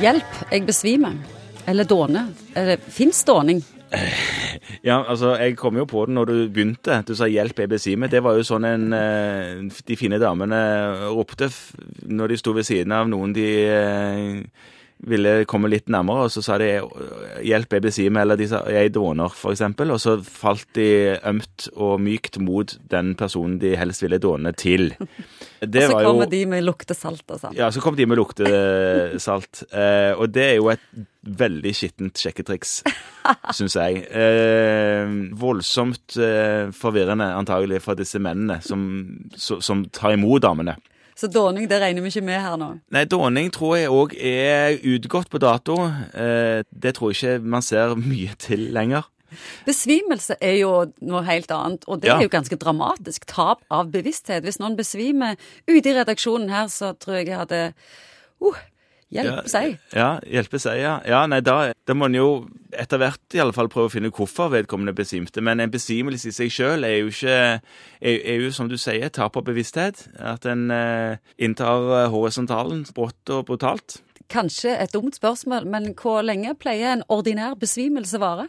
Hjelp, jeg besvimer. Eller dåne. Fins dåning? Ja, altså, jeg kom jo på det når du begynte. Du sa 'hjelp, jeg besvimer'. Det var jo sånn en eh, de fine damene ropte når de sto ved siden av noen de eh, ville komme litt nærmere, og så sa de 'hjelp, jeg besvimer', eller de sa 'jeg dåner', for eksempel. Og så falt de ømt og mykt mot den personen de helst ville dåne til. Det Og så var kommer jo de med luktesalt og sånn. ja, så kom de med luktesalt. Eh, og det er jo et veldig skittent sjekketriks, syns jeg. Eh, voldsomt eh, forvirrende antagelig for disse mennene som, som, som tar imot damene. Så dåning det regner vi ikke med her nå. Nei, dåning tror jeg òg er utgått på dato. Eh, det tror jeg ikke man ser mye til lenger. Besvimelse er jo noe helt annet, og det Ja. er jo ganske dramatisk. Tap av bevissthet. Hvis noen besvimer ute i redaksjonen her, så tror jeg jeg hadde uh, Hjelp seg. Ja, hjelpe seg, ja. ja nei, da, da må en jo etter hvert i alle fall prøve å finne hvorfor vedkommende besvimte. Men en besvimelse i seg sjøl er jo ikke er, er jo, som du sier, tap av bevissthet. At en eh, inntar eh, horisontalen brått og brutalt. Kanskje et dumt spørsmål, men hvor lenge pleier en ordinær besvimelse vare?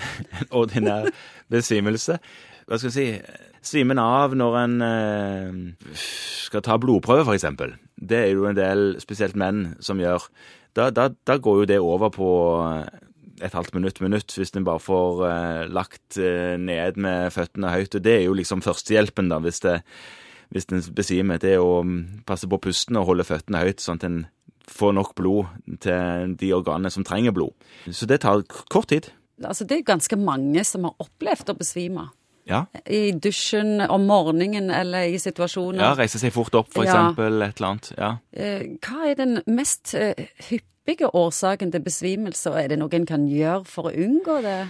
En ordinær besvimelse. Hva skal jeg si? Svimen av når en eh, skal ta blodprøve, f.eks. Det er jo en del, spesielt menn, som gjør. Da, da, da går jo det over på eh, et halvt minutt, minutt, hvis en bare får eh, lagt eh, ned med føttene høyt. Og det er jo liksom førstehjelpen, da, hvis det hvis en besvimer. Det er å mm, passe på pusten og holde føttene høyt, sånn at en får nok blod til de organene som trenger blod. Så det tar kort tid. Altså, det er ganske mange som har opplevd å besvime. Ja. I dusjen om morgenen eller i situasjoner. Ja, reise seg fort opp, for Ja. eksempel. Et eller annet. Ja. Eh, Hva er den mest eh, hyppige årsaken til besvimelse, og er det noe en kan gjøre for å unngå det?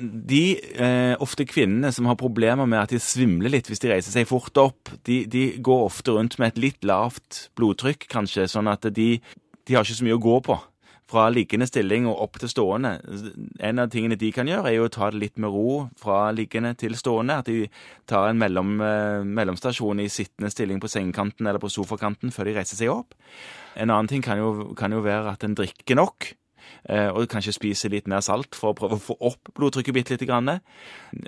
De, eh, ofte kvinnene som har problemer med at de svimler litt hvis de reiser seg fort opp, de, de går ofte rundt med et litt lavt blodtrykk, kanskje, sånn at de, de har ikke så mye å gå på. Fra liggende stilling og opp til stående. En av tingene de kan gjøre, er jo å ta det litt med ro fra liggende til stående. At de tar en mellom, eh, mellomstasjon i sittende stilling på sengekanten eller på sofakanten før de reiser seg opp. En annen ting kan jo, kan jo være at en drikker nok. Eh, Og kanskje spise litt mer salt for å prøve å få opp blodtrykket bitte lite grann.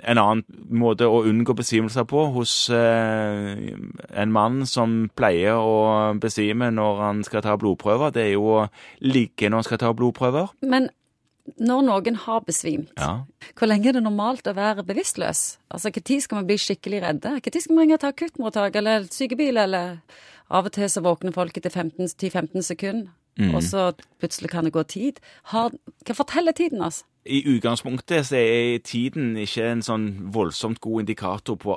En annen måte å unngå besvimelser på hos eh, en mann som pleier å besvime når han skal ta blodprøver, det er jo å ligge når han skal ta blodprøver. Men når noen har besvimt, Ja. hvor lenge er det normalt å være bevisstløs? Altså, Når skal man bli skikkelig redde? Når skal man ringe til akuttmottak eller sykebil? eller Av og til så våkner folk etter 10-15 sekunder, og så plutselig kan det gå tid. Har, hva forteller tiden oss? I utgangspunktet så er tiden ikke en sånn voldsomt god indikator på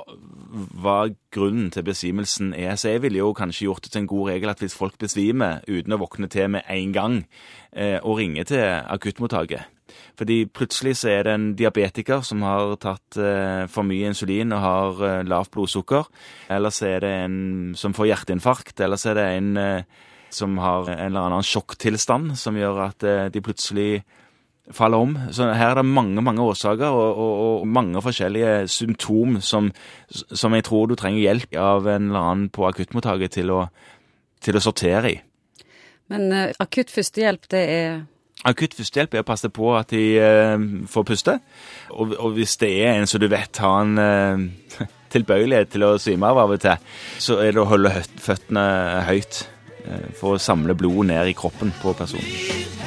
hva grunnen til besvimelsen er. Så jeg ville jo kanskje gjort det til en god regel at hvis folk besvimer uten å våkne til med en gang, eh, og ringer til akuttmottaket Fordi plutselig så er det en diabetiker som har tatt eh, for mye insulin og har eh, lavt blodsukker. Eller så er det en som får hjerteinfarkt. Eller så er det en eh, som har en eller annen sjokktilstand som gjør at eh, de plutselig faller om. Så her er det mange mange årsaker og, og, og mange forskjellige symptom som, som jeg tror du trenger hjelp av en eller annen på akuttmottaket til til å sortere i. Men uh, akutt førstehjelp, det er Akutt førstehjelp er å passe på at de uh, får puste. Og, og hvis det er en som du vet har en uh, tilbøyelighet til å svime av av og til, så er det å holde føttene høyt for å samle blodet ned i kroppen på personen.